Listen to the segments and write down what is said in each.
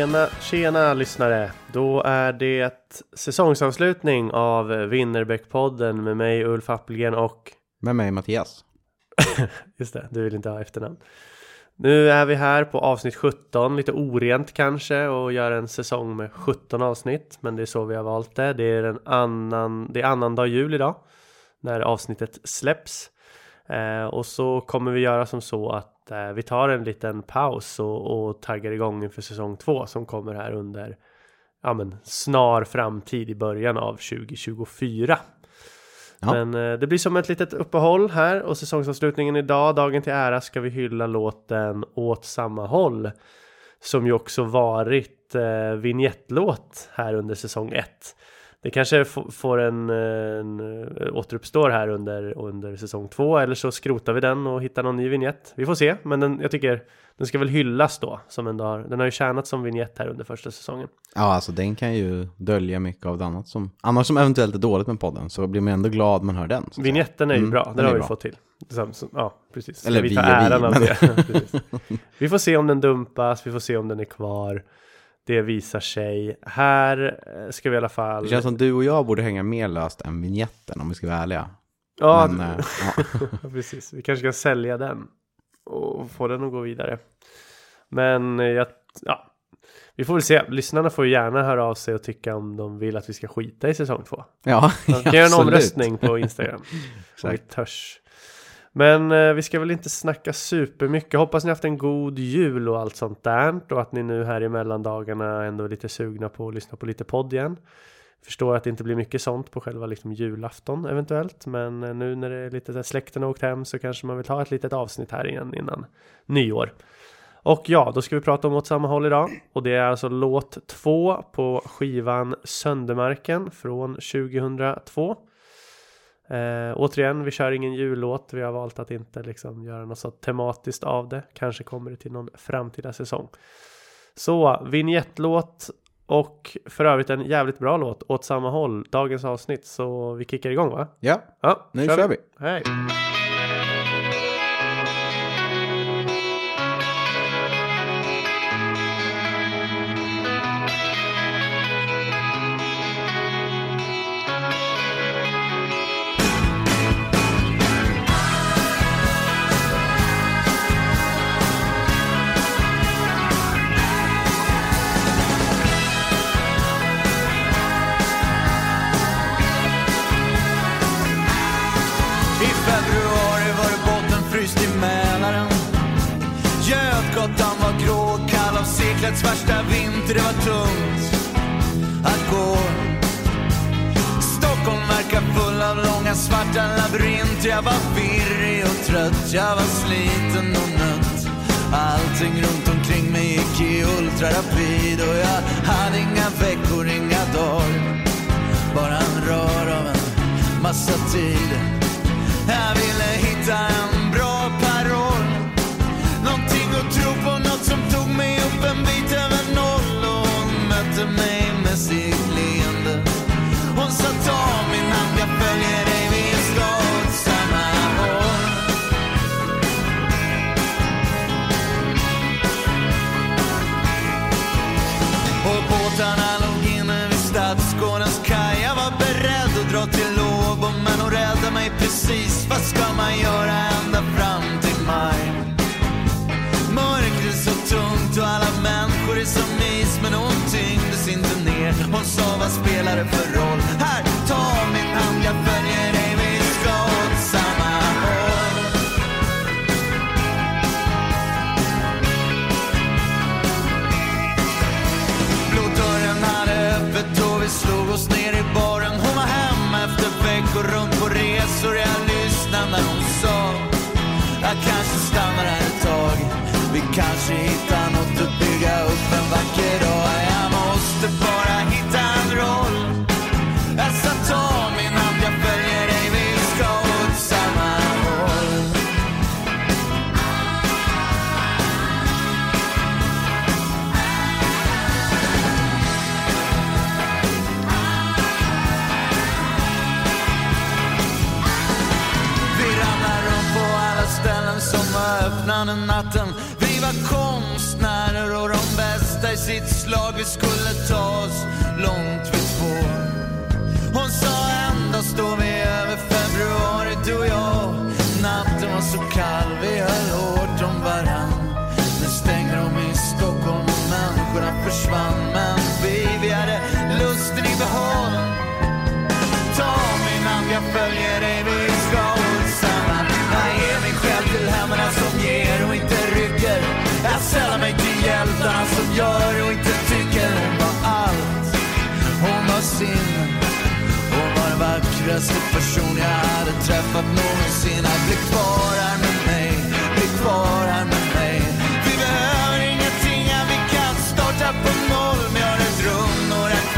Tjena, tjena lyssnare! Då är det säsongsavslutning av Winnerbäck-podden med mig Ulf Appelgren och Med mig Mattias. Just det, du vill inte ha efternamn. Nu är vi här på avsnitt 17, lite orent kanske och gör en säsong med 17 avsnitt. Men det är så vi har valt det. Det är en annan, det är annandag jul idag när avsnittet släpps. Eh, och så kommer vi göra som så att eh, vi tar en liten paus och, och taggar igång inför säsong 2 som kommer här under ja, men, snar framtid i början av 2024. Ja. Men eh, det blir som ett litet uppehåll här och säsongsavslutningen idag, dagen till ära, ska vi hylla låten Åt samma håll. Som ju också varit eh, vignettlåt här under säsong 1. Det kanske får en, en eh, återuppstår här under, under säsong 2 eller så skrotar vi den och hittar någon ny vignett. Vi får se, men den, jag tycker den ska väl hyllas då. Som ändå har, den har ju tjänat som vignett här under första säsongen. Ja, alltså den kan ju dölja mycket av det annat som, annars som eventuellt är dåligt med podden, så blir man ändå glad man hör den. Vignetten är ju Mm, bra, den den har vi bra. fått till. Ja, precis. Eller vi vi tar och vi, äran av men- det. Vi får se om den dumpas, vi får se om den är kvar. Det visar sig. Här eh, ska vi i alla fall... Det känns som du och jag borde hänga mer löst än vignetten om vi ska vara ärliga. ja, Men, eh, ja. precis. Vi kanske ska sälja den och få den att gå vidare. Men eh, jag, ja, vi får väl se. Lyssnarna får gärna höra av sig och tycka om de vill att vi ska skita i säsong två. ja, Vi kan göra en omröstning på Instagram. Om vi törs. Men eh, vi ska väl inte snacka supermycket. Hoppas ni haft en god jul och allt sånt där. Och att ni nu här i mellandagarna ändå är lite sugna på att lyssna på lite podd igen. Förstår att det inte blir mycket sånt på själva liksom julafton eventuellt. Men eh, nu när det är lite där släkten har åkt hem så kanske man vill ha ett litet avsnitt här igen innan nyår. Och ja, då ska vi prata om åt samma håll idag. Och det är alltså låt två på skivan Söndermarken från 2002. Eh, återigen, vi kör ingen jullåt. Vi har valt att inte liksom göra något så tematiskt av det. Kanske kommer det till någon framtida säsong. Så, vignettlåt och för övrigt en jävligt bra låt åt samma håll. Dagens avsnitt. Så vi kickar igång va? Ja, Ja, nu kör vi. Hej! Av värsta vinter Det var tungt att gå. Stockholm verkar full av långa svarta labyrinter Jag var virrig och trött, jag var sliten och nött. Allting runt omkring mig gick i ultrarapid Och jag hade inga veckor, inga dagar. Bara en rör av en massa tid. Jag ville hitta en bra paroll. Någonting att tro på, något som tog mig mötte mig med sitt leende. Hon sa ta min hand, jag följer dig, vi ska åt samma håll Och båtarna låg inne vid Stadsgårdens kaj. Jag var beredd att dra till Åbo men hon räddade mig precis. Vad ska man göra ända fram? Hon sa vad spelar det för roll? Här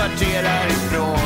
kvarter härifrån.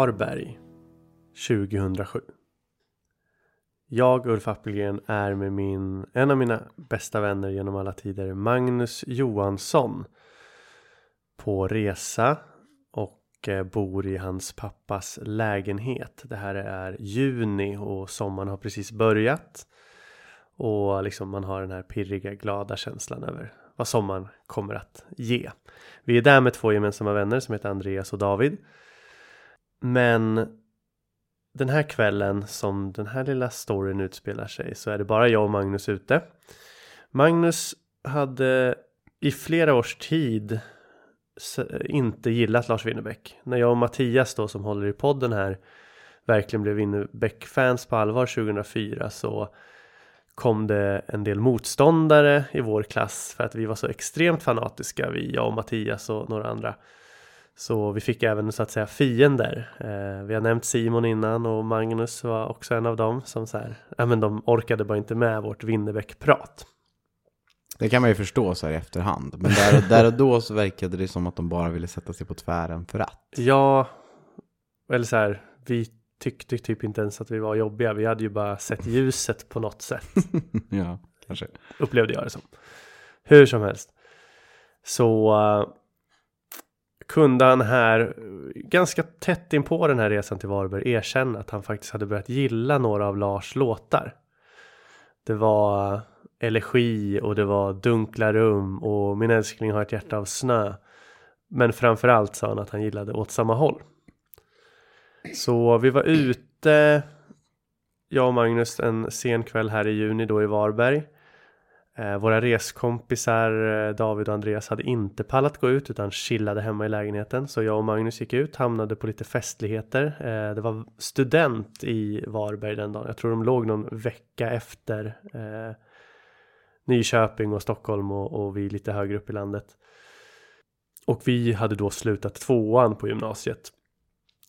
Varberg 2007. Jag, Ulf Appelgren, är med min, en av mina bästa vänner genom alla tider, Magnus Johansson, på resa och eh, bor i hans pappas lägenhet. Det här är juni och sommaren har precis börjat. Och liksom man har den här pirriga, glada känslan över vad sommaren kommer att ge. Vi är där med två gemensamma vänner som heter Andreas och David. Men den här kvällen som den här lilla storyn utspelar sig så är det bara jag och Magnus ute. Magnus hade i flera års tid inte gillat Lars Winnerbäck. När jag och Mattias då som håller i podden här verkligen blev Winnerbäck-fans på allvar 2004 så kom det en del motståndare i vår klass för att vi var så extremt fanatiska, vi, jag och Mattias och några andra. Så vi fick även så att säga fiender. Eh, vi har nämnt Simon innan och Magnus var också en av dem som så här, ja men de orkade bara inte med vårt Winnerbäck-prat. Det kan man ju förstå så här i efterhand. Men där, där och då så verkade det som att de bara ville sätta sig på tvären för att. Ja, eller så här, vi tyckte typ inte ens att vi var jobbiga. Vi hade ju bara sett ljuset på något sätt. ja, kanske. upplevde jag det som. Hur som helst. Så uh, kunde han här ganska tätt in på den här resan till Varberg erkänna att han faktiskt hade börjat gilla några av Lars låtar. Det var Elegi och det var Dunkla rum och Min älskling har ett hjärta av snö. Men framförallt sa han att han gillade Åt samma håll. Så vi var ute, jag och Magnus, en sen kväll här i juni då i Varberg. Eh, våra reskompisar eh, David och Andreas hade inte pallat gå ut utan chillade hemma i lägenheten. Så jag och Magnus gick ut, hamnade på lite festligheter. Eh, det var student i Varberg den dagen. Jag tror de låg någon vecka efter Nyköping och Stockholm och, och vi lite högre upp i landet. Och vi hade då slutat tvåan på gymnasiet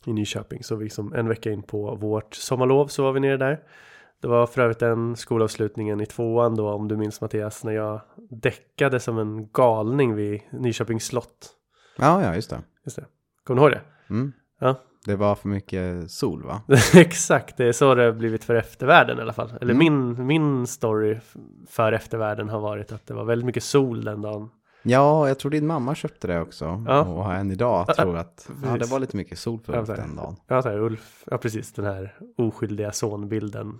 i Nyköping. Så vi som en vecka in på vårt sommarlov så var vi nere där. Det var för övrigt den skolavslutningen i tvåan då om du minns Mattias när jag däckade som en galning vid Nyköpings slott. Ja, ja, just det. Just det. Kommer du ihåg det? Mm. Ja, Det var för mycket sol va? exakt. Det är så det har blivit för eftervärlden i alla fall. Eller Mm. min, min story för eftervärlden har varit att det var väldigt mycket sol den dagen. Ja, jag tror din mamma köpte det också. Ja. Och har än idag tror att ja, det var lite mycket sol för Ja, den dagen. Ja, så här, Ulf, ja precis den här oskyldiga sonbilden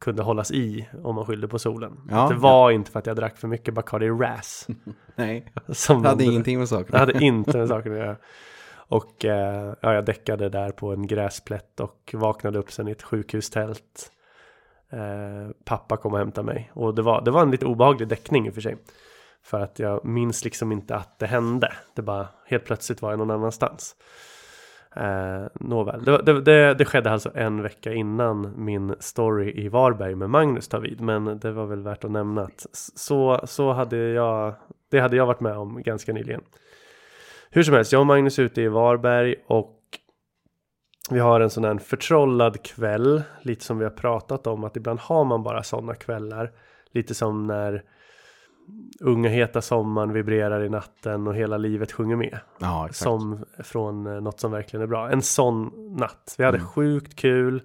kunde hållas i om man skyllde på solen. Ja, det var inte för att jag drack för mycket Bacardi Ras. Nej, Som det hade de- ingenting med saken Det hade inte med saken att göra. Och eh, ja, jag däckade där på en gräsplätt och vaknade upp sen i ett sjukhustält. Eh, pappa kom och hämtade mig. Och det var, det var en lite obehaglig däckning i och för sig. För att jag minns liksom inte att det hände. Det bara helt plötsligt var jag någon annanstans. Eh, nåväl, det, det, det, det skedde alltså en vecka innan min story i Varberg med Magnus tar vid. Men det var väl värt att nämna att så, så hade jag, det hade jag varit med om ganska nyligen. Hur som helst, jag och Magnus är ute i Varberg och vi har en sån här förtrollad kväll, lite som vi har pratat om att ibland har man bara sådana kvällar. Lite som när unga heta sommaren vibrerar i natten och hela livet sjunger med. Ja. Som från eh, något som verkligen är bra. En sån natt. Vi hade sjukt kul.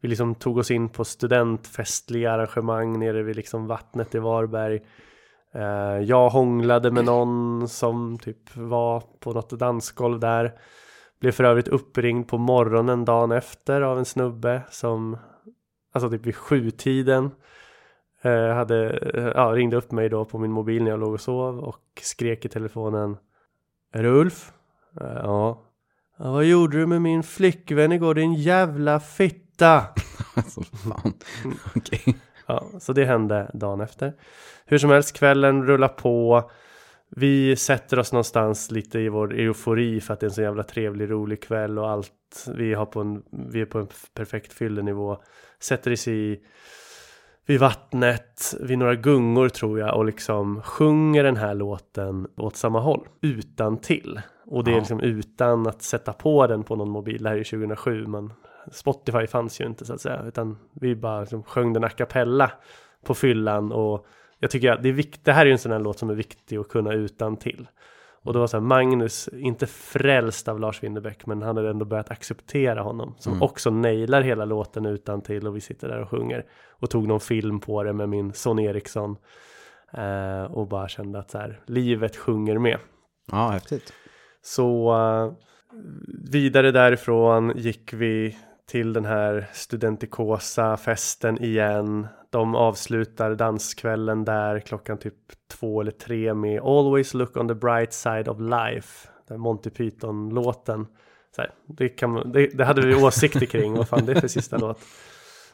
Vi liksom tog oss in på studentfestliga arrangemang nere vid liksom vattnet i Varberg. Eh, jag hånglade med någon som typ var på något dansgolv där. Blev för övrigt uppringd på morgonen dagen efter av en snubbe som Alltså typ vid sjutiden hade, eh, ja, ringde upp mig då på min mobil när jag låg och sov och skrek i telefonen Är det Ulf? Eh, ja. ja Vad gjorde du med min flickvän igår din jävla fitta? Alltså, fan. Mm. Okej. Ja, så det hände dagen efter. Hur som helst, kvällen rullar på. Vi sätter oss någonstans lite i vår eufori för att det är en så jävla trevlig, rolig kväll och allt. Vi, har på en, vi är på en perfekt fyllenivå. Sätter oss i vid vattnet, vid några gungor tror jag och liksom sjunger den här låten åt samma håll. Utan till. Och det är liksom utan att sätta på den på någon mobil. Det här är ju 2007 men Spotify fanns ju inte så att säga. Utan vi bara liksom sjöng den a cappella på fyllan och jag tycker att det är viktigt. Det här är ju en sån här låt som är viktig att kunna utan till. Och det var så här, Magnus, inte frälst av Lars Winnerbäck, men han hade ändå börjat acceptera honom. Som också nailar hela låten utan till och vi sitter där och sjunger. Och tog någon film på det med min son Eriksson. Eh, och bara kände att så här, livet sjunger med. Ja, häftigt. Så eh, vidare därifrån gick vi till den här studentikosa festen igen. De avslutar danskvällen där klockan typ två eller tre med Always look on the bright side of life. Den Monty Python-låten. Så här, det, kan, man- det, det hade vi åsikter kring, vad fan det är för sista låt.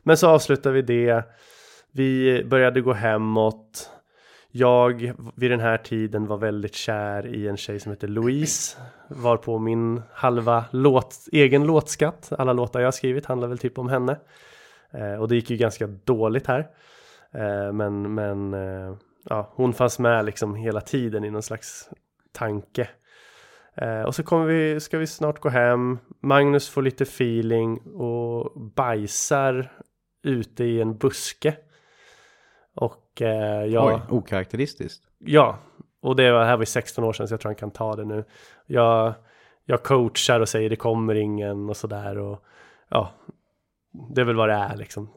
Men så avslutar vi det. Vi började gå hemåt. Jag vid den här tiden var väldigt kär i en tjej som heter Louise. Var på min halva låt, egen låtskatt. Alla låtar jag skrivit handlar väl typ om henne. Eh, och det gick ju ganska dåligt här. Eh, men men eh, ja, hon fanns med liksom hela tiden i någon slags tanke. Eh, och så kommer vi, ska vi snart gå hem. Magnus får lite feeling och bajsar ute i en buske. Och eh, jag... Oj, okaraktäristiskt. Ja, och det var, här var 16 år sedan så jag tror han kan ta det nu. Jag, jag coachar och säger det kommer ingen och sådär och ja, det är väl vad det är liksom.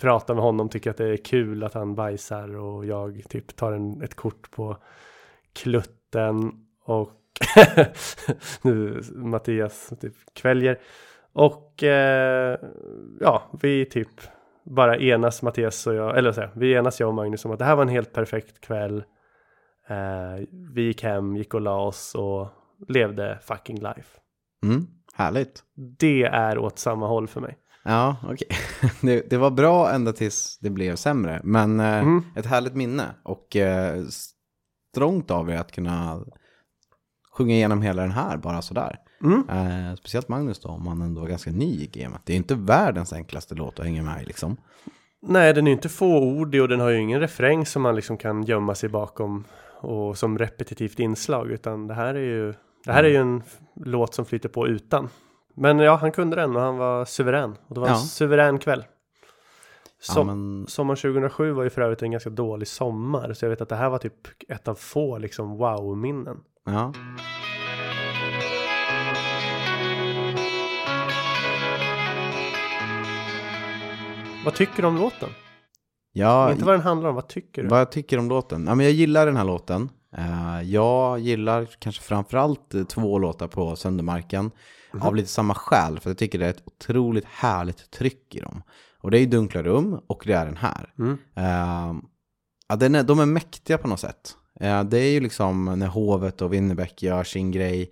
Pratar med honom, tycker att det är kul att han bajsar och jag typ tar en, ett kort på klutten och nu Mattias typ kväljer. Och eh, ja, vi typ bara enas Mattias och jag, eller jag, vi enas jag och Magnus om att det här var en helt perfekt kväll. Eh, vi gick hem, gick och la oss och levde fucking life. Mm, härligt. Det är åt samma håll för mig. Ja, okej. Det, det var bra ända tills det blev sämre. Men eh, Mm. ett härligt minne. Och eh, strångt av er att kunna sjunga igenom hela den här bara sådär. Mm. Eh, speciellt Magnus då, om han ändå var ganska ny i gamet. Det är inte världens enklaste låt att hänga med i liksom. Nej, den är inte fåordig och den har ju ingen refräng som man liksom kan gömma sig bakom och som repetitivt inslag, utan det här är ju det här är ju en låt som flyter på utan. Men ja, han kunde den och han var suverän. Och det var en Ja. suverän kväll. Ja, Som, men, Sommaren 2007 var ju för övrigt en ganska dålig sommar. Så jag vet att det här var typ ett av få liksom wow-minnen. ja. Vad tycker du om låten? Ja, Inte vad den handlar om, vad tycker du? Vad jag tycker om låten? Ja, men jag gillar den här låten. Eh, jag gillar kanske framförallt eh, två låtar på Söndermarken. Mhm. Av lite samma skäl, för jag tycker det är ett otroligt härligt tryck i dem. Och det är ju Dunkla rum och det är den här. Eh, ja, den är, de är mäktiga på något sätt. Eh, det är ju liksom när Hovet och Winnerbäck gör sin grej.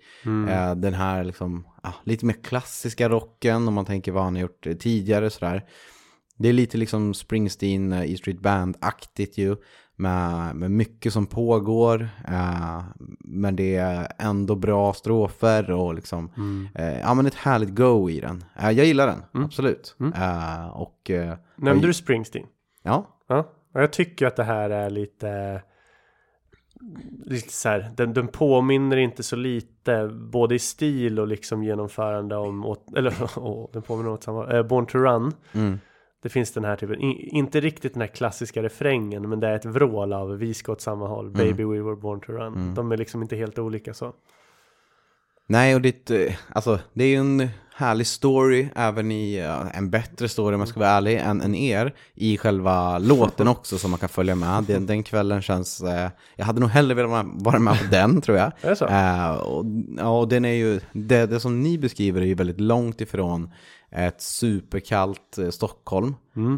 Eh, den här liksom, lite mer klassiska rocken om man tänker vad han har gjort tidigare sådär. Det är lite liksom Springsteen, E Street Band-aktigt ju. Med, med mycket som pågår. Eh, men det är ändå bra strofer och liksom. Eh, ja men ett härligt go i den. Eh, jag gillar den, absolut. Eh, och... Eh, Nämnde du Springsteen? Ja, Ja, och jag tycker att det här är lite Lite så här, den, den påminner inte så lite både i stil och liksom genomförande om, åt, eller åh, den påminner åt samma, eh, Born to Run. Det finns den här typen, inte riktigt den här klassiska refrängen men det är ett vrål av vi ska åt samma håll, baby we were born to run. De är liksom inte helt olika så. Nej, och det, eh, alltså, det är ju en härlig story, även i ja, en bättre story om jag ska vara ärlig, än, än er, i själva låten också som man kan följa med. Den, den kvällen känns, eh, jag hade nog hellre velat vara- med på den tror jag. Är? Eh, och, ja, och den är ju, det, det som ni beskriver är ju väldigt långt ifrån ett superkallt eh, Stockholm.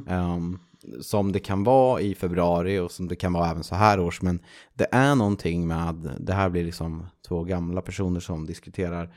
Ehm, som det kan vara i februari och som det kan vara även så här års. Men det är någonting med, det här blir liksom två gamla personer som diskuterar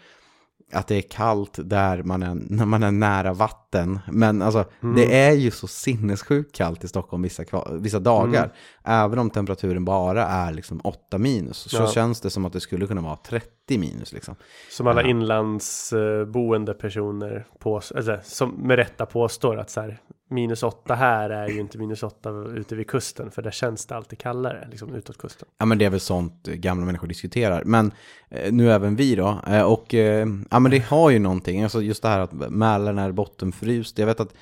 att det är kallt där man är, när man är nära vatten. Men alltså, det är ju så sinnessjukt kallt i Stockholm vissa, vissa dagar. Även om temperaturen bara är liksom 8 minus. Så Ja. känns det som att det skulle kunna vara 30 minus liksom. Som alla inlandsboende personer på, alltså, som med rätta påstår att så här, minus åtta här är ju inte minus åtta ute vid kusten för där känns det alltid kallare liksom utåt kusten. Ja men det är väl sånt eh, gamla människor diskuterar. Men eh, nu även vi då. Eh, och eh, ja men det har ju någonting. Alltså just det här att Mälaren är bottenfryst. Jag vet att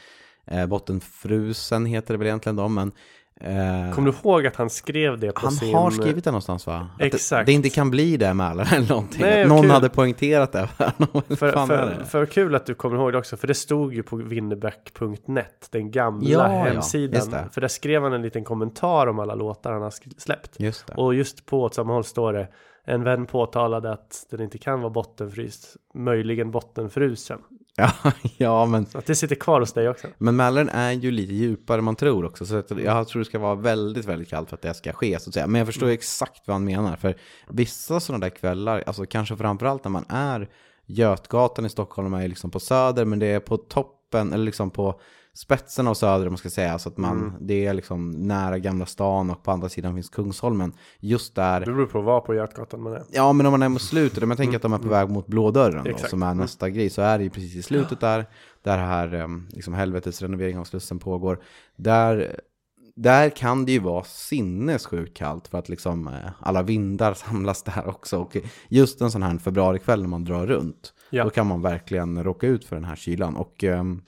eh, bottenfrusen heter det väl egentligen då. Men Kommer du ihåg att han skrev det på han sin... har skrivit det någonstans va? Att Exakt. Det, det inte kan bli det Mälaren eller någonting. Nej, någon kul. hade poängterat det för. För, för, kul att du kommer ihåg det också, för det stod ju på winneback.net, den gamla Ja, ja, hemsidan. det. för där skrev han en liten kommentar om alla låtar han har släppt. Just. Och just på åt samma håll står det, en vän påtalade att den inte kan vara bottenfryst, möjligen bottenfrusen. Ja, ja men Så att det sitter kvar hos dig också. Men Mälaren är ju lite djupare än man tror också. Så jag tror det ska vara väldigt, väldigt kallt för att det ska ske. Så att säga. Men jag förstår exakt vad han menar. För vissa sådana där kvällar, alltså kanske framförallt när man är Götgatan i Stockholm är ju liksom på söder, men det är på toppen, eller liksom på spetsen av söder om man ska säga. Så att man, det är liksom nära Gamla stan och på andra sidan finns Kungsholmen. Just där. Det beror på vad på Götgatan man är. Ja, men om man är mot slutet, om jag tänker att de är på väg mot blå dörren då, som är nästa grej, så är det ju precis i slutet där, där här um, liksom helvetets renovering av Slussen pågår. Där, där kan det ju vara sinnessjukt kallt för att liksom eh, alla vindar samlas där också. Och just en sån här februarikväll när man drar runt, Ja. då kan man verkligen råka ut för den här kylan. Och um,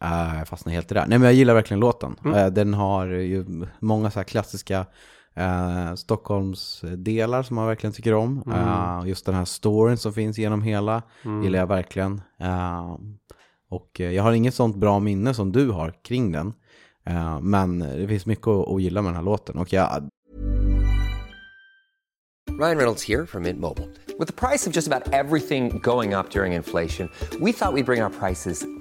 jag fastnar helt i det där. Nej men jag gillar verkligen låten. Eh, den har ju många så här klassiska eh, Stockholmsdelar som man verkligen tycker om. Eh, just den här storyn som finns genom hela gillar jag verkligen. Och jag har inget sånt bra minne som du har kring den. Men det finns mycket att, att gilla med den här låten. Och jag, Ryan Reynolds here from Mint Mobile. With the price of just about everything going up during inflation, we thought we'd bring our prices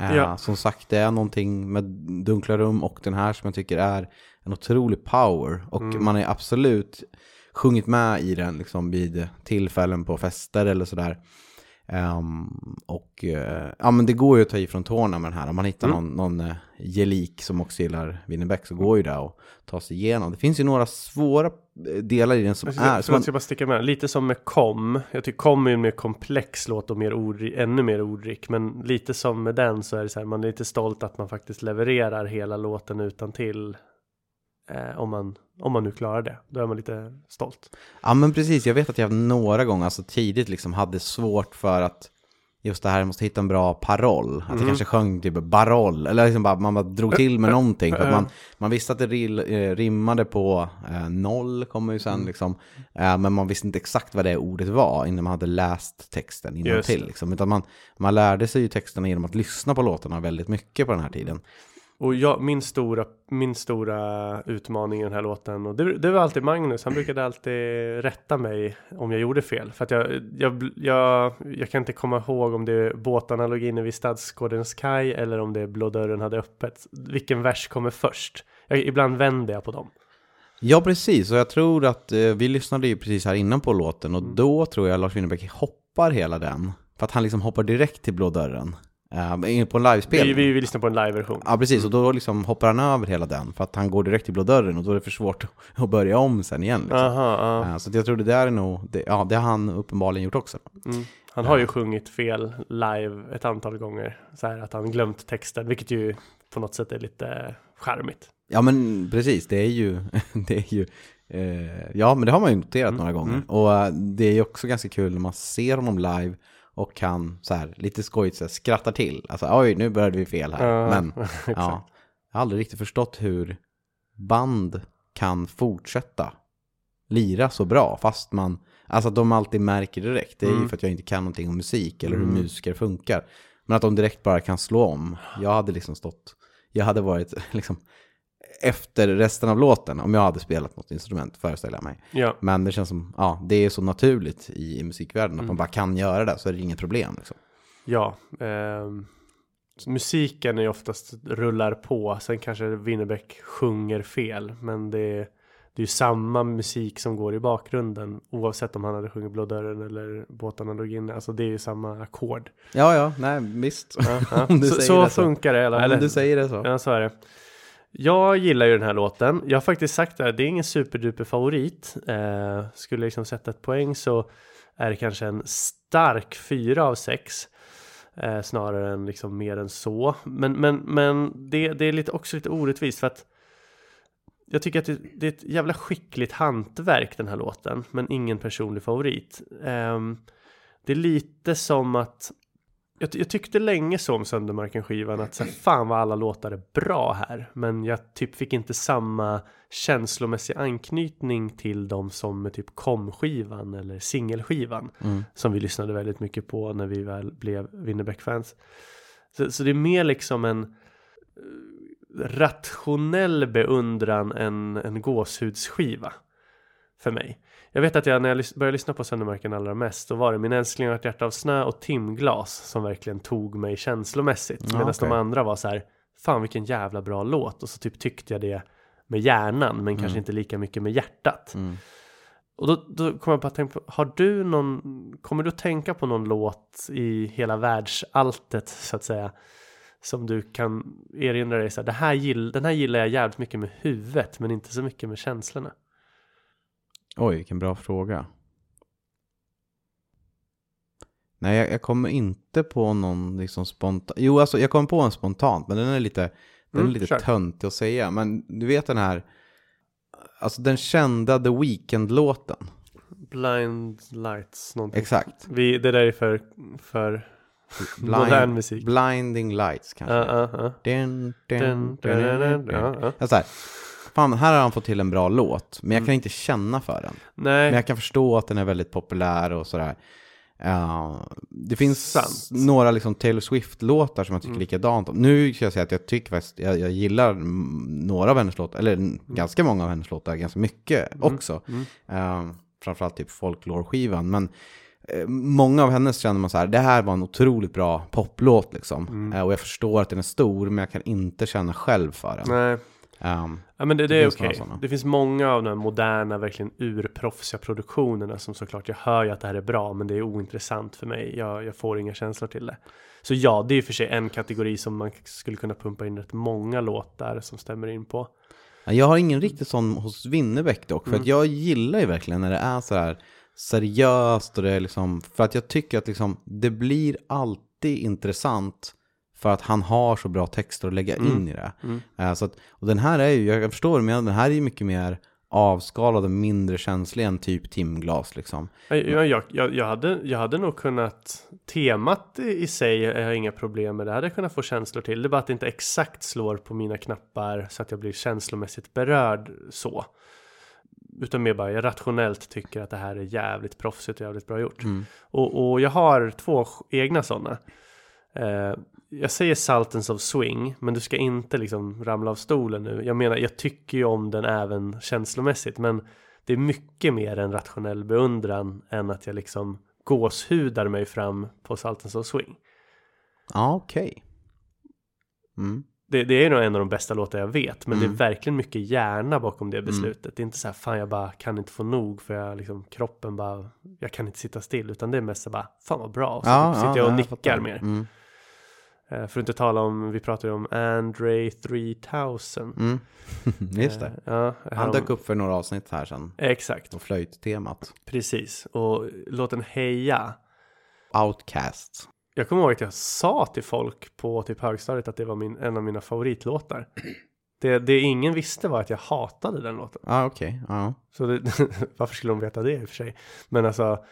Eh, Ja. Som sagt, det är någonting med Dunkla rum och den här som jag tycker är en otrolig power. Och man har absolut sjungit med i den liksom vid tillfällen på fester eller sådär. Ehm, och eh, ja men det går ju att ta i från tårna med den här. Om man hittar någon, någon uh, gelik som också gillar Winnerbäck så går ju det att ta sig igenom. Det finns ju några svåra eh, delar i den som är... Förlåt, Som man, jag ska bara sticka med. Lite som med Kom. Jag tycker Kom är en mer komplex låt och mer ordrik, ännu mer ordrik. Men lite som med den så är det så här, man är lite stolt att man faktiskt levererar hela låten utan till. Eh, om, man, om man nu klarar det. Då är man lite stolt. Ja men precis, jag vet att jag några gånger, alltså tidigt liksom hade svårt för att just det här, jag måste hitta en bra paroll. Att jag kanske sjöng typ baroll, eller liksom bara, man bara drog till med någonting. För att man, man visste att det eh, rimmade på eh, noll, kommer ju sen liksom. Eh, men man visste inte exakt vad det ordet var innan man hade läst texten Just innantill. det. Liksom. Utan man, man lärde sig ju texterna genom att lyssna på låtarna väldigt mycket på den här tiden. Och jag, min, stora, min stora utmaning i den här låten, och det, det var alltid Magnus, han brukade alltid rätta mig om jag gjorde fel. För att jag, jag, jag, jag kan inte komma ihåg om det är båtanalogin vid Stadsgårdens kaj eller om det är Blå dörren hade öppet. Vilken vers kommer först? Jag, ibland vänder jag på dem. Ja, precis. Och jag tror att eh, vi lyssnade ju precis här innan på låten och då tror jag Lars Winnerbäck hoppar hela den. För att han liksom hoppar direkt till blå dörren. Uh, på en Vi, livespelning. vi, vi lyssnar på en live-version. Ja, precis. Och då liksom hoppar han över hela den. För att han går direkt till blå dörren och då är det för svårt att börja om sen igen. Liksom. Aha, ja. Eh, så jag tror det där är nog, det, ja, det har han uppenbarligen gjort också. Mm. Han har ju sjungit fel live ett antal gånger. Så här att han glömt texten, vilket ju på något sätt är lite charmigt. Ja, men precis. Det är ju, det är ju eh, ja, men det har man ju noterat några gånger. Och eh, det är ju också ganska kul när man ser honom live och kan så här lite skojigt så här, skrattar till. Alltså oj, nu började vi fel här. Ja, men ja, jag har aldrig riktigt förstått hur band kan fortsätta lira så bra fast man, alltså att de alltid märker direkt. Det är ju för att jag inte kan någonting om musik eller hur musiker funkar. Men att de direkt bara kan slå om. Jag hade liksom stått, jag hade varit liksom efter resten av låten om jag hade spelat något instrument föreställer jag mig. Ja, Men det känns som, ja, det är så naturligt i, i musikvärlden att man bara kan göra det så är det inget problem. Liksom. ja. så musiken är oftast rullar på. Sen kanske Winnerbäck sjunger fel. Men det är, det är ju samma musik som går i bakgrunden. Oavsett om han hade sjungit Blå dörren eller Båtarna låg inne. Alltså det är ju samma ackord. Ja, ja, nej, visst. Ja, du så så så. funkar det. Eller, Om du säger det så. Ja, så är det. Jag gillar ju den här låten. Jag har faktiskt sagt det, här, det är ingen superduper favorit. Eh, skulle jag liksom sätta ett poäng så är det kanske en stark fyra av sex. Eh, snarare än liksom mer än så. Men, men, men det, det är lite, också lite orättvist för att jag tycker att det, det är ett jävla skickligt hantverk den här låten. Men ingen personlig favorit. Eh, det är lite som att jag, jag tyckte länge så om Söndermarken-skivan att så här, fan vad alla låtar är bra här. Men jag typ fick inte samma känslomässig anknytning till dem som med typ kom-skivan eller singelskivan. Som vi lyssnade väldigt mycket på när vi väl blev Winnerbäck-fans. Så, så det är mer liksom en eh, rationell beundran än en gåshudsskiva för mig. Jag vet att jag när jag började lyssna på Söndermarken allra mest då var det Min älskling har ett hjärta av snö och Timglas som verkligen tog mig känslomässigt. Medan okej. de andra var så här, fan vilken jävla bra låt. Och så typ tyckte jag det med hjärnan men kanske inte lika mycket med hjärtat. Mm. Och då, då kommer jag bara att tänka på, har du någon, kommer du att tänka på någon låt i hela världsalltet så att säga? Som du kan erinra dig så här, det här gill, den här gillar jag jävligt mycket med huvudet men inte så mycket med känslorna. Oj, vilken bra fråga. Nej, jag, jag kommer inte på någon liksom spontan. Jo, alltså jag kommer på en spontant, men den är lite, den Mm, är lite kör. töntig att säga. Men du vet den här, alltså den kända The Weeknd-låten. Blind lights någonting. Exakt. Vi, det där är för, för modern musik. Blinding Lights kanske. Ja, ja, ja. Dun, dun, Dun, dun, dun, dun, dun, dun. ja, ja. Jag så här, fan, här har han fått till en bra låt, men jag kan inte känna för den. Nej, Men jag kan förstå att den är väldigt populär och sådär. Ja, det finns Sant. några liksom Taylor Swift-låtar som jag tycker likadant om. Nu ska jag säga att jag tycker faktiskt, jag, jag gillar mm, några av hennes låtar, eller mm. ganska många av hennes låtar, ganska mycket också. Uh, framförallt typ folklore-skivan. Men eh, många av hennes känner man så här, det här var en otroligt bra poplåt liksom. Eh, och jag förstår att den är stor, men jag kan inte känna själv för den. nej. Ehm, Ja men det, det Det är okej. sådana. Det finns många av de här moderna, verkligen urproffsiga produktionerna som såklart, jag hör ju att det här är bra, men det är ointressant för mig. Jag, jag får inga känslor till det. Så ja, det är i och för sig en kategori som man skulle kunna pumpa in rätt många låtar som stämmer in på. Ja, Jag har ingen riktigt sån hos Winnerbäck dock, för Mm. att jag gillar ju verkligen när det är så här seriöst och det är liksom, för att jag tycker att liksom, det blir alltid intressant för att han har så bra texter att lägga Mm. in i det. Eh, så att, och den här är ju, jag förstår men den här är ju mycket mer avskalad och mindre känslig än typ timglas liksom. Jag, jag, jag, jag, hade, jag hade nog kunnat, temat i, sig jag har inga problem med det, hade jag kunnat få känslor till. Det är bara att det inte exakt slår på mina knappar så att jag blir känslomässigt berörd så. Utan mer bara, jag rationellt tycker att det här är jävligt proffsigt och jävligt bra gjort. Och, och jag har två egna sådana. Eh, jag säger Sultans of Swing, men du ska inte liksom ramla av stolen nu. Jag menar, jag tycker ju om den även känslomässigt, men det är mycket mer en rationell beundran än att jag liksom gåshudar mig fram på Sultans of Swing. Ja, okej. Mm. Det, det är nog en av de bästa låtar jag vet, men det är verkligen mycket hjärna bakom det beslutet. Det är inte så här, fan jag bara kan inte få nog för jag liksom, kroppen bara, jag kan inte sitta still, utan det är mest så bara, fan vad bra. Så Ja, typ sitter ja, jag och jag nickar fattar. mer. Eh, För att inte tala om, vi pratar ju om Andre 3000. Mm. Just det. Eh, Ja, Han dök upp för några avsnitt här sen. Exakt, Och flöjttemat. precis. Och låten Heja. Outcast. Jag kommer ihåg att jag sa till folk på typ högstadiet att det var min, en av mina favoritlåtar. Det, det ingen visste var att jag hatade den låten. Ja, okej. Ja. Så det, varför skulle de veta det i och för sig? Men alltså,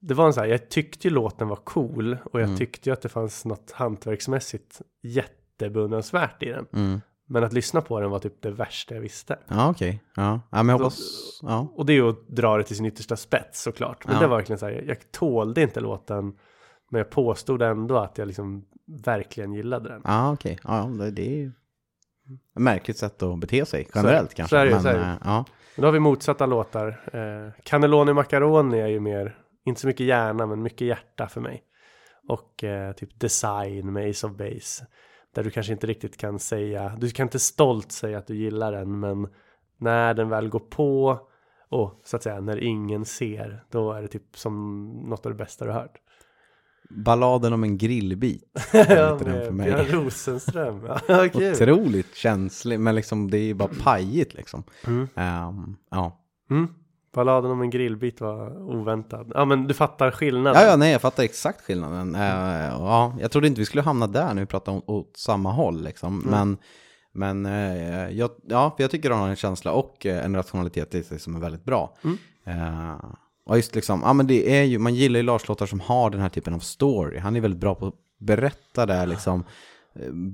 det var en så här, jag tyckte ju låten var cool och jag tyckte ju att det fanns något hantverksmässigt jättebeundransvärt i den. Mm. Men att lyssna på den var typ det värsta jag visste. Ja, okej. Ja. ja, men jag hoppas... Ja. Och det är ju att dra det till sin yttersta spets såklart. Men Ja. det var verkligen så här, jag tålde inte låten. Men jag påstod ändå att jag liksom verkligen gillade den. Ja, okej. Ja, det, är ju ett märkligt sätt att bete sig generellt Så- kanske. så är det men, så är det ja. Men då har vi motsatta låtar. Eh, Cannelloni Macaroni är ju mer, inte så mycket hjärna men mycket hjärta för mig. Och eh, typ Design med Ace of Base. Där du kanske inte riktigt kan säga, du kan inte stolt säga att du gillar den men när den väl går på och så att säga när ingen ser då är det typ som något av det bästa du hört. Balladen om en grillbit. lite den för mig. Björn Rosenström. Ja, kul. Otroligt känslig, men liksom det är ju bara pajigt liksom. Mm. Ehm, ja. Mm. Balladen om en grillbit var oväntad. Ja men du fattar skillnaden. ja, ja, nej, jag fattar exakt skillnaden. Eh, ja, jag trodde inte vi skulle hamna där när vi pratar om, åt samma håll liksom. Mm. Men, men eh, jag, ja, jag tycker han har en känsla och eh, en rationalitet i sig som är väldigt bra. Mm. Och just liksom, ja men det är ju, man gillar ju Lars-låtar som har den här typen av story. Han är väldigt bra på att berätta det liksom,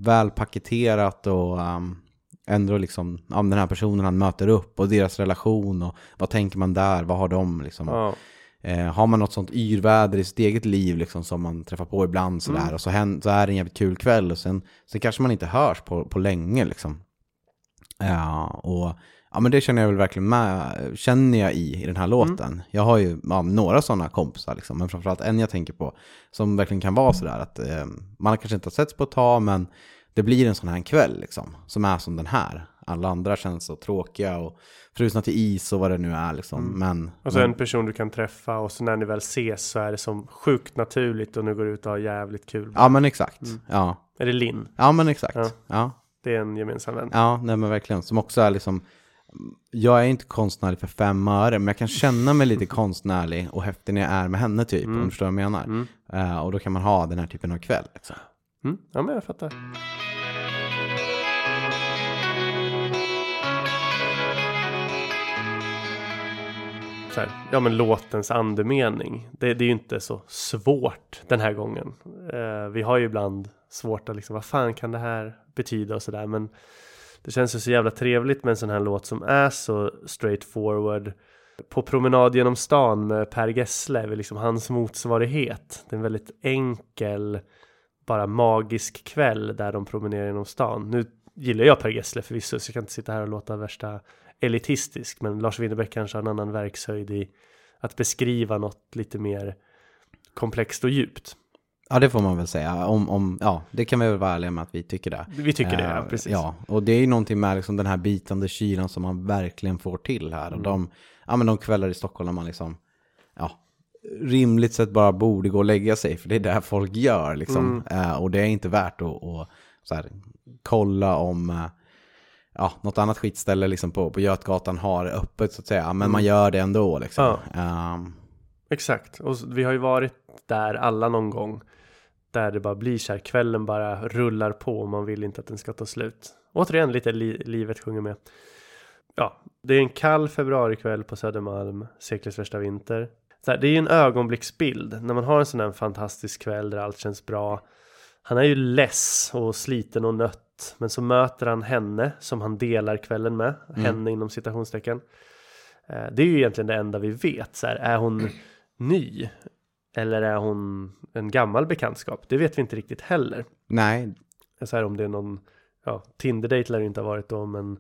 väl paketerat och um, ändå liksom, ja, den här personen han möter upp och deras relation och vad tänker man där, vad har de liksom. Ja. Eh, har man något sånt yrväder i sitt eget liv liksom, som man träffar på ibland sådär Mm. och så, hän- så är det en jävligt kul kväll och sen, sen kanske man inte hörs på, på länge liksom. Ja, och ja, men det känner jag väl verkligen med, känner jag i, i den här låten. Jag har ju ja, några sådana kompisar liksom, men framförallt en jag tänker på som verkligen kan vara sådär att eh, man kanske inte har setts på ett tag men det blir en sån här kväll liksom, som är som den här. Alla andra känns så tråkiga och frusna till is och vad det nu är liksom. Men, Och så men en person du kan träffa och så när ni väl ses så är det som sjukt naturligt och nu går du ut och har jävligt kul. Ja men exakt. Ja. Är det Linn? ja men exakt. Ja. Ja. Det är en gemensam vän. ja, nej men verkligen. Som också är liksom, jag är inte konstnärlig för fem öre, men jag kan känna mig lite konstnärlig och häftig när jag är med henne typ, om du förstår vad jag menar. Eh, och då kan man ha den här typen av kväll. Liksom. Mm. Ja men jag fattar. Så här, ja men låtens andemening. Det, det är ju inte så svårt den här gången. Eh, vi har ju ibland svårt att liksom, vad fan kan det här betyda och sådär. Men det känns ju så jävla trevligt med en sån här låt som är så straightforward. På promenad genom stan med Per Gessle är liksom hans motsvarighet. Det är en väldigt enkel, bara magisk kväll där de promenerar genom stan. Nu gillar jag Per Gessle förvisso, så jag kan inte sitta här och låta värsta elitistisk. Men Lars Winnerbäck kanske har en annan verkshöjd i att beskriva något lite mer komplext och djupt. Ja, det får man väl säga. Om, om, ja, det kan vi väl vara ärliga med att vi tycker det. Vi tycker det, ja, Eh, precis. Ja, och det är ju någonting med liksom den här bitande kylan som man verkligen får till här. Mm. Och de, ja, men de kvällar i Stockholm när man liksom, ja, rimligt sett bara borde gå och lägga sig. För det är där folk gör liksom. Mm. Eh, och det är inte värt att, att här, kolla om eh, ja, något annat skitställe liksom på, på Götgatan har öppet så att säga. Men man gör det ändå liksom. Mm. Ja. Ehm, Exakt, och vi har ju varit där alla någon gång. Där det bara blir så här, kvällen bara rullar på och man vill inte att den ska ta slut. Återigen lite li livet sjunger med. ja, det är en kall februarikväll på Södermalm, seklets värsta vinter. Så här, det är ju en ögonblicksbild när man har en sån här fantastisk kväll där allt känns bra. Han är ju less och sliten och nött, men så möter han henne som han delar kvällen med, henne inom citationstecken. Eh, Det är ju egentligen det enda vi vet. Så här, är hon ny? Eller är hon en gammal bekantskap? Det vet vi inte riktigt heller. Nej, Så här, om det är någon, ja, Tinder-date lär det inte ha varit då, men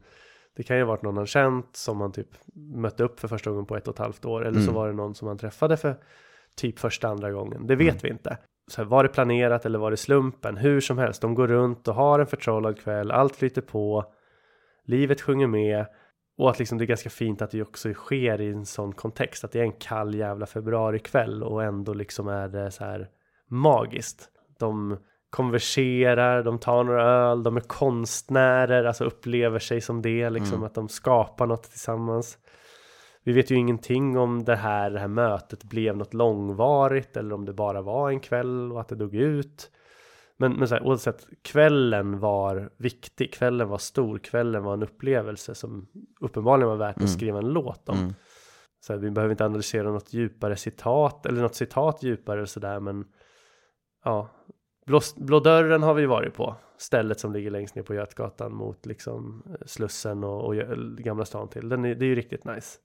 det kan ju ha varit någon han känt som han typ mötte upp för första gången på ett och ett halvt år. Eller så var det någon som han träffade för typ första, andra gången. Det vet vi inte. Så här, var det planerat eller var det slumpen? Hur som helst, de går runt och har en förtrollad kväll, allt flyter på, livet sjunger med. Och att liksom det är ganska fint att det också sker i en sån kontext. Att det är en kall jävla februarikväll och ändå liksom är det så här magiskt. De konverserar, de tar några öl, de är konstnärer, alltså upplever sig som det, liksom att de skapar något tillsammans. Vi vet ju ingenting om det här, det här mötet blev något långvarigt eller om det bara var en kväll och att det dog ut. Men, men så här, oavsett, kvällen var viktig, kvällen var stor, kvällen var en upplevelse som uppenbarligen var värt att skriva en låt om. Så här, vi behöver inte analysera något djupare citat eller något citat djupare och sådär men ja, Blå, Blå dörren har vi varit på. Stället som ligger längst ner på Götgatan mot liksom eh, Slussen och, och Gamla stan till. Den är, det är ju riktigt nice.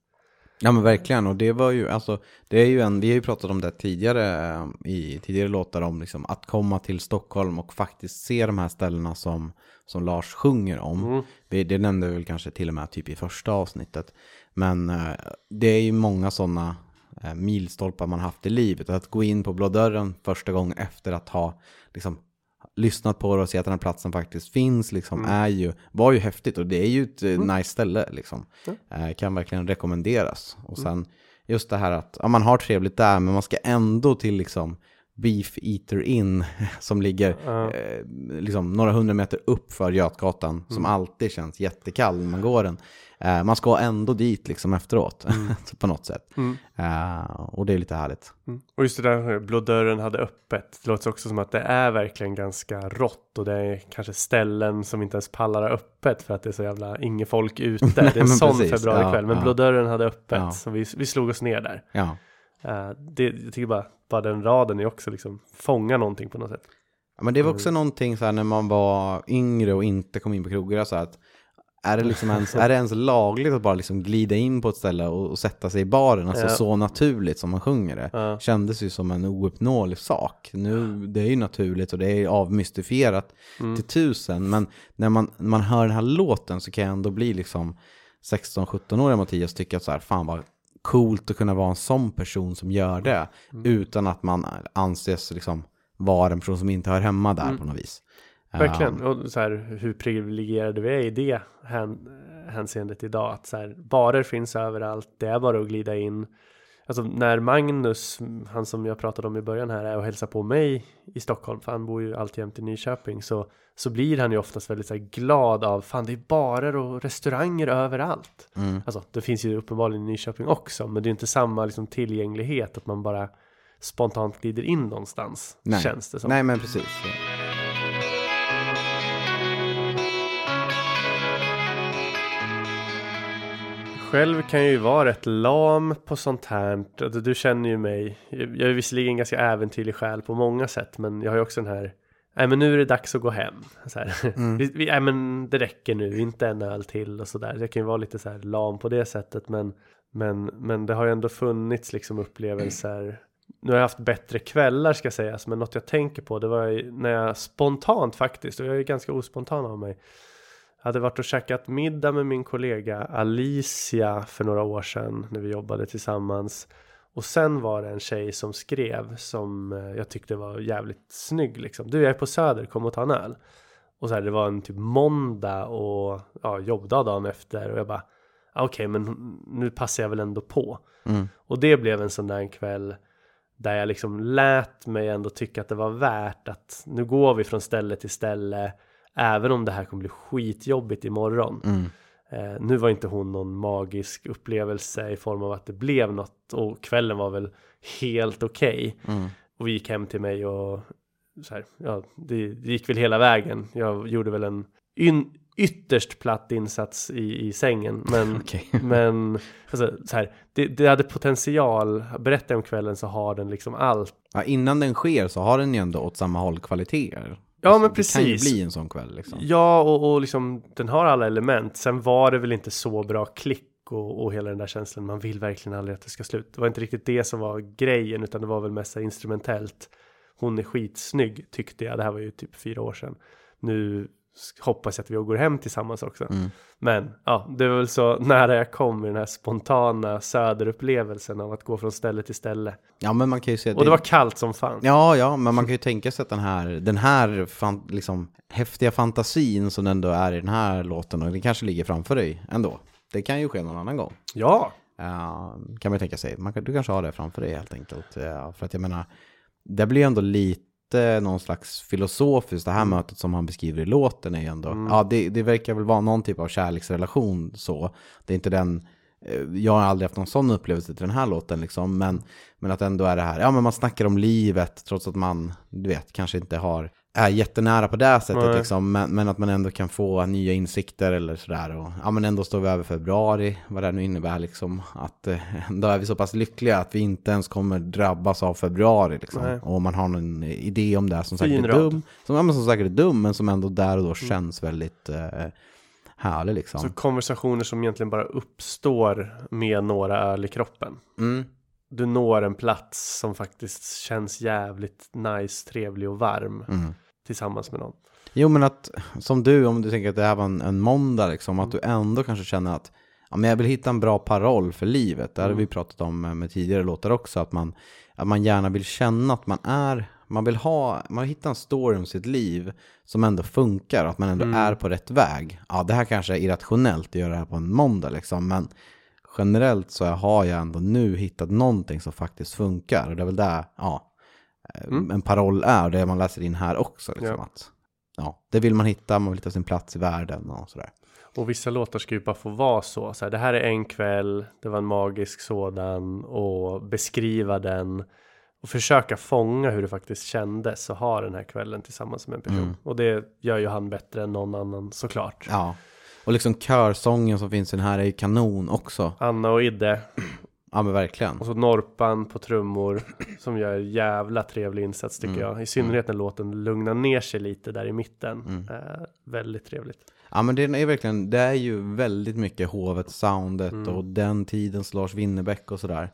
Ja men verkligen och det var ju alltså det är ju en, vi har ju pratat om det tidigare eh, i tidigare låtar om liksom att komma till Stockholm och faktiskt se de här ställena som, som Lars sjunger om. Vi, det nämnde vi väl kanske till och med typ i första avsnittet. Men eh, det är ju många sådana milstolpar man haft i livet. Att gå in på Blå dörren första gången efter att ha liksom lyssnat på det och se att den här platsen faktiskt finns liksom är ju, var ju häftigt och det är ju ett eh, nice ställe liksom. Eh, kan verkligen rekommenderas. Och sen just det här att ja, man har trevligt där men man ska ändå till liksom Beef Eater Inn som ligger eh, liksom några hundra meter upp för Götgatan som alltid känns jättekall när man går den. Eh, man ska ändå dit liksom efteråt på något sätt. Eh, och det är lite härligt. Och just det där Blå dörren hade öppet. Det låter också som att det är verkligen ganska rått och det är kanske ställen som inte ens pallar öppet för att det är så jävla inget folk ute. Det är en sån februarikväll. Ja, men ja. Blå dörren hade öppet Ja. så vi, vi slog oss ner där. Ja. Eh, det, jag tycker bara, bara den raden är också liksom fånga någonting på något sätt. Ja, men det var också någonting så här när man var yngre och inte kom in på krogar så att är det, liksom ens, är det ens lagligt att bara liksom glida in på ett ställe och, och sätta sig i baren? Alltså Ja. så naturligt som man sjunger det. Ja. Kändes ju som en ouppnåelig sak. Nu, det är ju naturligt och det är avmystifierat Mm. till tusen. Men när man, när man hör den här låten så kan jag ändå bli liksom 16-17-åriga Mattias tycka att så här, fan vad coolt att kunna vara en sån person som gör det. Mm. Utan att man anses liksom vara en person som inte hör hemma där på något vis. Mm. Verkligen. Och så här, hur privilegierade vi är i det hän, hänseendet idag. Att så här, barer finns överallt. Det är bara att glida in. Alltså när Magnus, han som jag pratade om i början här, är och hälsar på mig i Stockholm, för han bor ju alltjämt i Nyköping, så, så blir han ju oftast väldigt så här, glad av, fan det är barer och restauranger överallt. Alltså det finns ju uppenbarligen i Nyköping också, men det är inte samma liksom, tillgänglighet att man bara spontant glider in någonstans, Nej. känns det som. Nej men precis. Själv kan ju vara rätt lam på sånt här. Alltså, Du känner ju mig. Jag är visserligen ganska äventyrlig själ på många sätt. Men jag har ju också den här. Nej men nu är det dags att gå hem. Så här. Vi, vi, nej men det räcker nu. Inte en öl till och sådär. Jag kan ju vara lite så här lam på det sättet. Men, men, men det har ju ändå funnits liksom upplevelser. Nu har jag haft bättre kvällar ska sägas. Men något jag tänker på det var när jag spontant faktiskt. Och jag är ganska ospontan av mig hade varit och käkat middag med min kollega Alicia för några år sedan när vi jobbade tillsammans. Och sen var det en tjej som skrev som eh, jag tyckte var jävligt snygg liksom. Du jag är på Söder, kom och ta en öl. Och så här, det var en typ måndag och ja, jobbdag dagen efter och jag bara "Ah, okej men nu passar jag väl ändå på. Och det blev en sån där en kväll där jag liksom lät mig ändå tycka att det var värt att nu går vi från ställe till ställe även om det här kommer bli skitjobbigt imorgon. Eh, nu var inte hon någon magisk upplevelse i form av att det blev något och kvällen var väl helt okej. Och vi gick hem till mig och så här, ja, det, det gick väl hela vägen. Jag gjorde väl en yn, ytterst platt insats i, i sängen. Men, Okej. men alltså, så här, det, det hade potential. Berätta om kvällen så har den liksom allt. Ja, innan den sker så har den ju ändå åt samma håll kvaliteter. Ja, men Det kan ju precis. bli en sån kväll liksom. Ja, och, och liksom den har alla element. Sen var det väl inte så bra klick och, och hela den där känslan. Man vill verkligen aldrig att det ska sluta. Det var inte riktigt det som var grejen, utan det var väl mest instrumentellt. Hon är skitsnygg tyckte jag. Det här var ju typ fyra år sedan. Nu hoppas jag att vi går hem tillsammans också. Men ja, det var väl så nära jag kom i den här spontana söderupplevelsen av att gå från ställe till ställe. Ja, men man kan ju se Och det var kallt som fan. Ja, ja, men man kan ju tänka sig att den här, den här fan, liksom, häftiga fantasin som ändå är i den här låten, och den kanske ligger framför dig ändå. Det kan ju ske någon annan gång. Ja, Ja, kan man ju tänka sig. Man du kanske har det framför dig helt enkelt. Ja, för att jag menar, det blir ändå lite någon slags filosofiskt, det här mötet som han beskriver i låten är ju ändå, ja det, det verkar väl vara någon typ av kärleksrelation så. Det är inte den, eh, jag har aldrig haft någon sån upplevelse till den här låten liksom, men, men att ändå är det här, ja men man snackar om livet trots att man, du vet, kanske inte har, är jättenära på det sättet liksom, men, men att man ändå kan få nya insikter eller sådär. Och, ja men ändå står vi över februari, vad det nu innebär liksom, att eh, då är vi så pass lyckliga att vi inte ens kommer drabbas av februari liksom. Och man har en idé om det som säkert är. Mm. dum, som, ja, men som säkert är dum, men som ändå där och då känns väldigt eh, härlig liksom. så konversationer som egentligen bara uppstår med några öl i kroppen. Mm. Du når en plats som faktiskt känns jävligt nice, trevlig och varm Mm. tillsammans med någon. Jo men att, som du, om du tänker att det här var en, en måndag liksom, att du ändå kanske känner att ja, men jag vill hitta en bra paroll för livet. Det här har vi pratat om med, med tidigare låtar också, att man, att man gärna vill känna att man är, man vill ha, man vill hitta en story om sitt liv som ändå funkar, att man ändå är på rätt väg. Ja, det här kanske är irrationellt att göra det här på en måndag liksom, men generellt så har jag ändå nu hittat någonting som faktiskt funkar. Och det är väl där, ja, en paroll är, det man läser in här också. Liksom, Ja. att, ja, det vill man hitta, man vill hitta sin plats i världen och sådär. Och vissa låtar ska ju bara få vara så. så här, det här är en kväll, det var en magisk sådan och beskriva den och försöka fånga hur det faktiskt kändes att ha den här kvällen tillsammans med en person. Och det gör ju han bättre än någon annan såklart. Ja, och liksom körsången som finns i den här är ju kanon också. Anna och Idde Ja men verkligen. och så Norpan på trummor som gör jävla trevlig insats tycker jag. I synnerhet när låten lugnar ner sig lite där i mitten. Eh, väldigt trevligt. Ja men det är verkligen, det är ju väldigt mycket hovet-soundet och den tidens Lars Winnerbäck och sådär.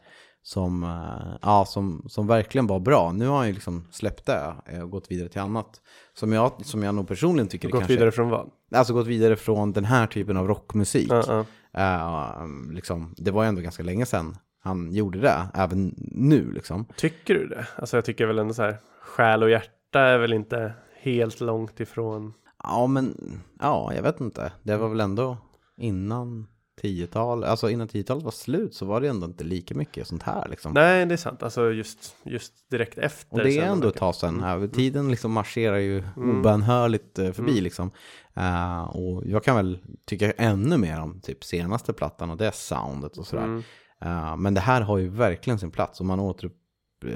Som, eh, ja, som, som verkligen var bra. Nu har han ju liksom släppt det eh, och gått vidare till annat. Som jag, som jag nog personligen tycker Gått kanske... vidare från vad? Alltså gått vidare från den här typen av rockmusik. Ja, ja. Eh, liksom, det var ju ändå ganska länge sedan han gjorde det, även nu liksom. Tycker du det? Alltså jag tycker väl ändå så här, själ och hjärta är väl inte helt långt ifrån. Ja, men ja, jag vet inte. Det var väl ändå innan 10-tal, alltså innan 10-talet var slut så var det ändå inte lika mycket sånt här liksom. Nej, det är sant. Alltså just, just direkt efter. Och det är ändå ett tag sedan. Äh, Tiden liksom marscherar ju obönhörligt eh, förbi liksom. Eh, och jag kan väl tycka ännu mer om typ senaste plattan och det soundet och sådär. Eh, men det här har ju verkligen sin plats. Och man återupp,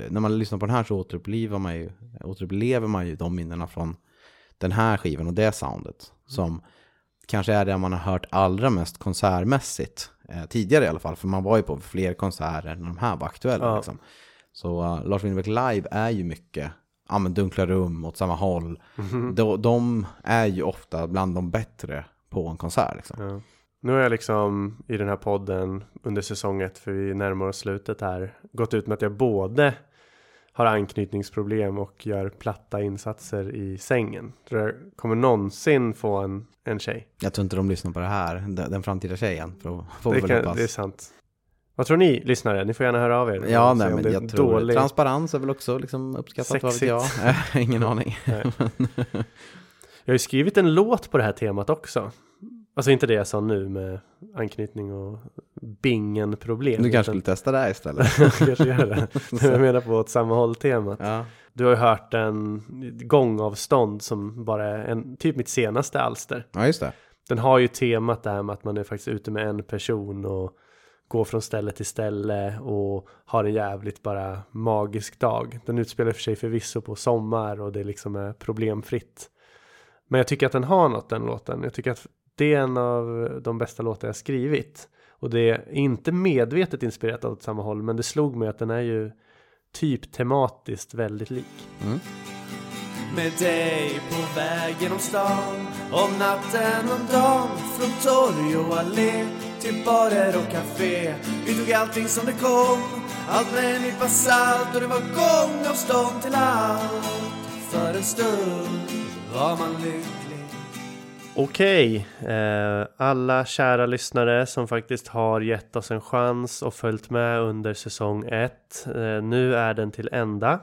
när man lyssnar på den här så återupplever man ju, återupplever man ju de minnena från den här skivan och det soundet. Som kanske är det man har hört allra mest konsertmässigt. Eh, tidigare i alla fall, för man var ju på fler konserter när de här var aktuella. Ja. Liksom. Så uh, Lars Winnerbäck live är ju mycket, ja men dunkla rum åt samma håll. De, de är ju ofta bland de bättre på en konsert liksom. Ja. Nu har jag liksom i den här podden under säsong ett, för vi närmar oss slutet här, gått ut med att jag både har anknytningsproblem och gör platta insatser i sängen. Tror jag kommer någonsin få en, en tjej. Jag tror inte de lyssnar på det här, den, den framtida tjejen. Får, får Det, kan, det är sant. Vad tror ni lyssnare? Ni får gärna höra av er. Ja, nej, men jag tror dålig- transparens är väl också liksom uppskattat, vad vet jag. Sexigt. Ingen aning. Jag har ju skrivit en låt på det här temat också. Alltså inte det jag sa nu med anknytning och bingen-problem. Du kanske utan- skulle testa det här istället. kanske gör det. Men jag menar på åt samma håll-temat. ja. Du har ju hört en gångavstånd som bara är en, typ mitt senaste alster. ja, just det. Den har ju temat där med att man är faktiskt ute med en person och går från ställe till ställe och har en jävligt bara magisk dag. Den utspelar för sig förvisso på sommar och det liksom är problemfritt. Men jag tycker att den har något den låten. Jag tycker att det är en av de bästa låtar jag skrivit. Och det är inte medvetet inspirerat åt samma håll men det slog mig att den är ju typ tematiskt väldigt lik. Mm. Med dig på väg genom stan Om natten och dagen Från torg och allé Till barer och café Vi tog allting som det kom Allt med en nypa salt Och det var gångavstånd till allt För en stund var man lycklig Okej, eh, alla kära lyssnare som faktiskt har gett oss en chans och följt med under säsong 1. Eh, nu är den till ända.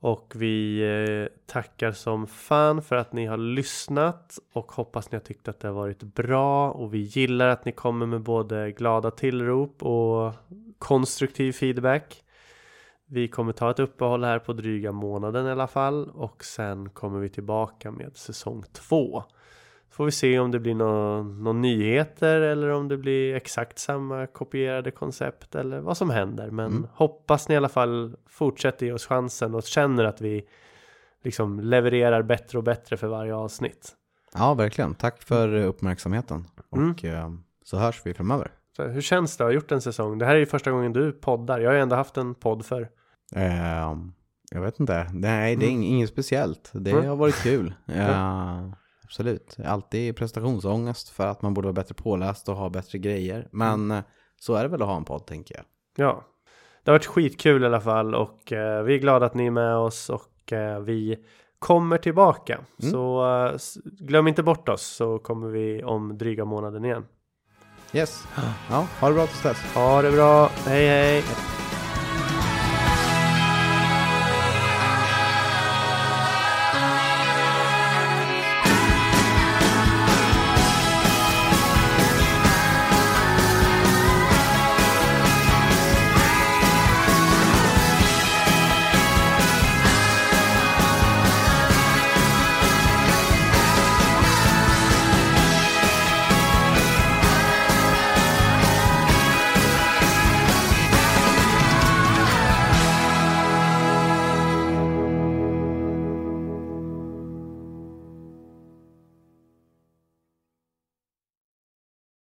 Och vi eh, tackar som fan för att ni har lyssnat och hoppas ni har tyckt att det har varit bra och vi gillar att ni kommer med både glada tillrop och konstruktiv feedback. Vi kommer ta ett uppehåll här på dryga månaden i alla fall och sen kommer vi tillbaka med säsong 2 får vi se om det blir några nyheter eller om det blir exakt samma kopierade koncept eller vad som händer. Men Mm. hoppas ni i alla fall fortsätter ge oss chansen och känner att vi liksom levererar bättre och bättre för varje avsnitt. Ja, verkligen. Tack för uppmärksamheten. Mm. Och eh, så hörs vi framöver. Så hur känns det att ha gjort en säsong? Det här är ju första gången du poddar. Jag har ju ändå haft en podd för. Eh, jag vet inte. Nej, det är ing- inget speciellt. Det Mm. har varit kul. Eh, absolut. Alltid prestationsångest för att man borde vara bättre påläst och ha bättre grejer. Men Mm. eh, så är det väl att ha en podd, tänker jag. Ja, det har varit skitkul i alla fall och eh, vi är glada att ni är med oss och eh, vi kommer tillbaka. Mm. Så eh, glöm inte bort oss så kommer vi om dryga månaden igen. Yes. Ja, ha det bra tills dess. Ha det bra, hej hej!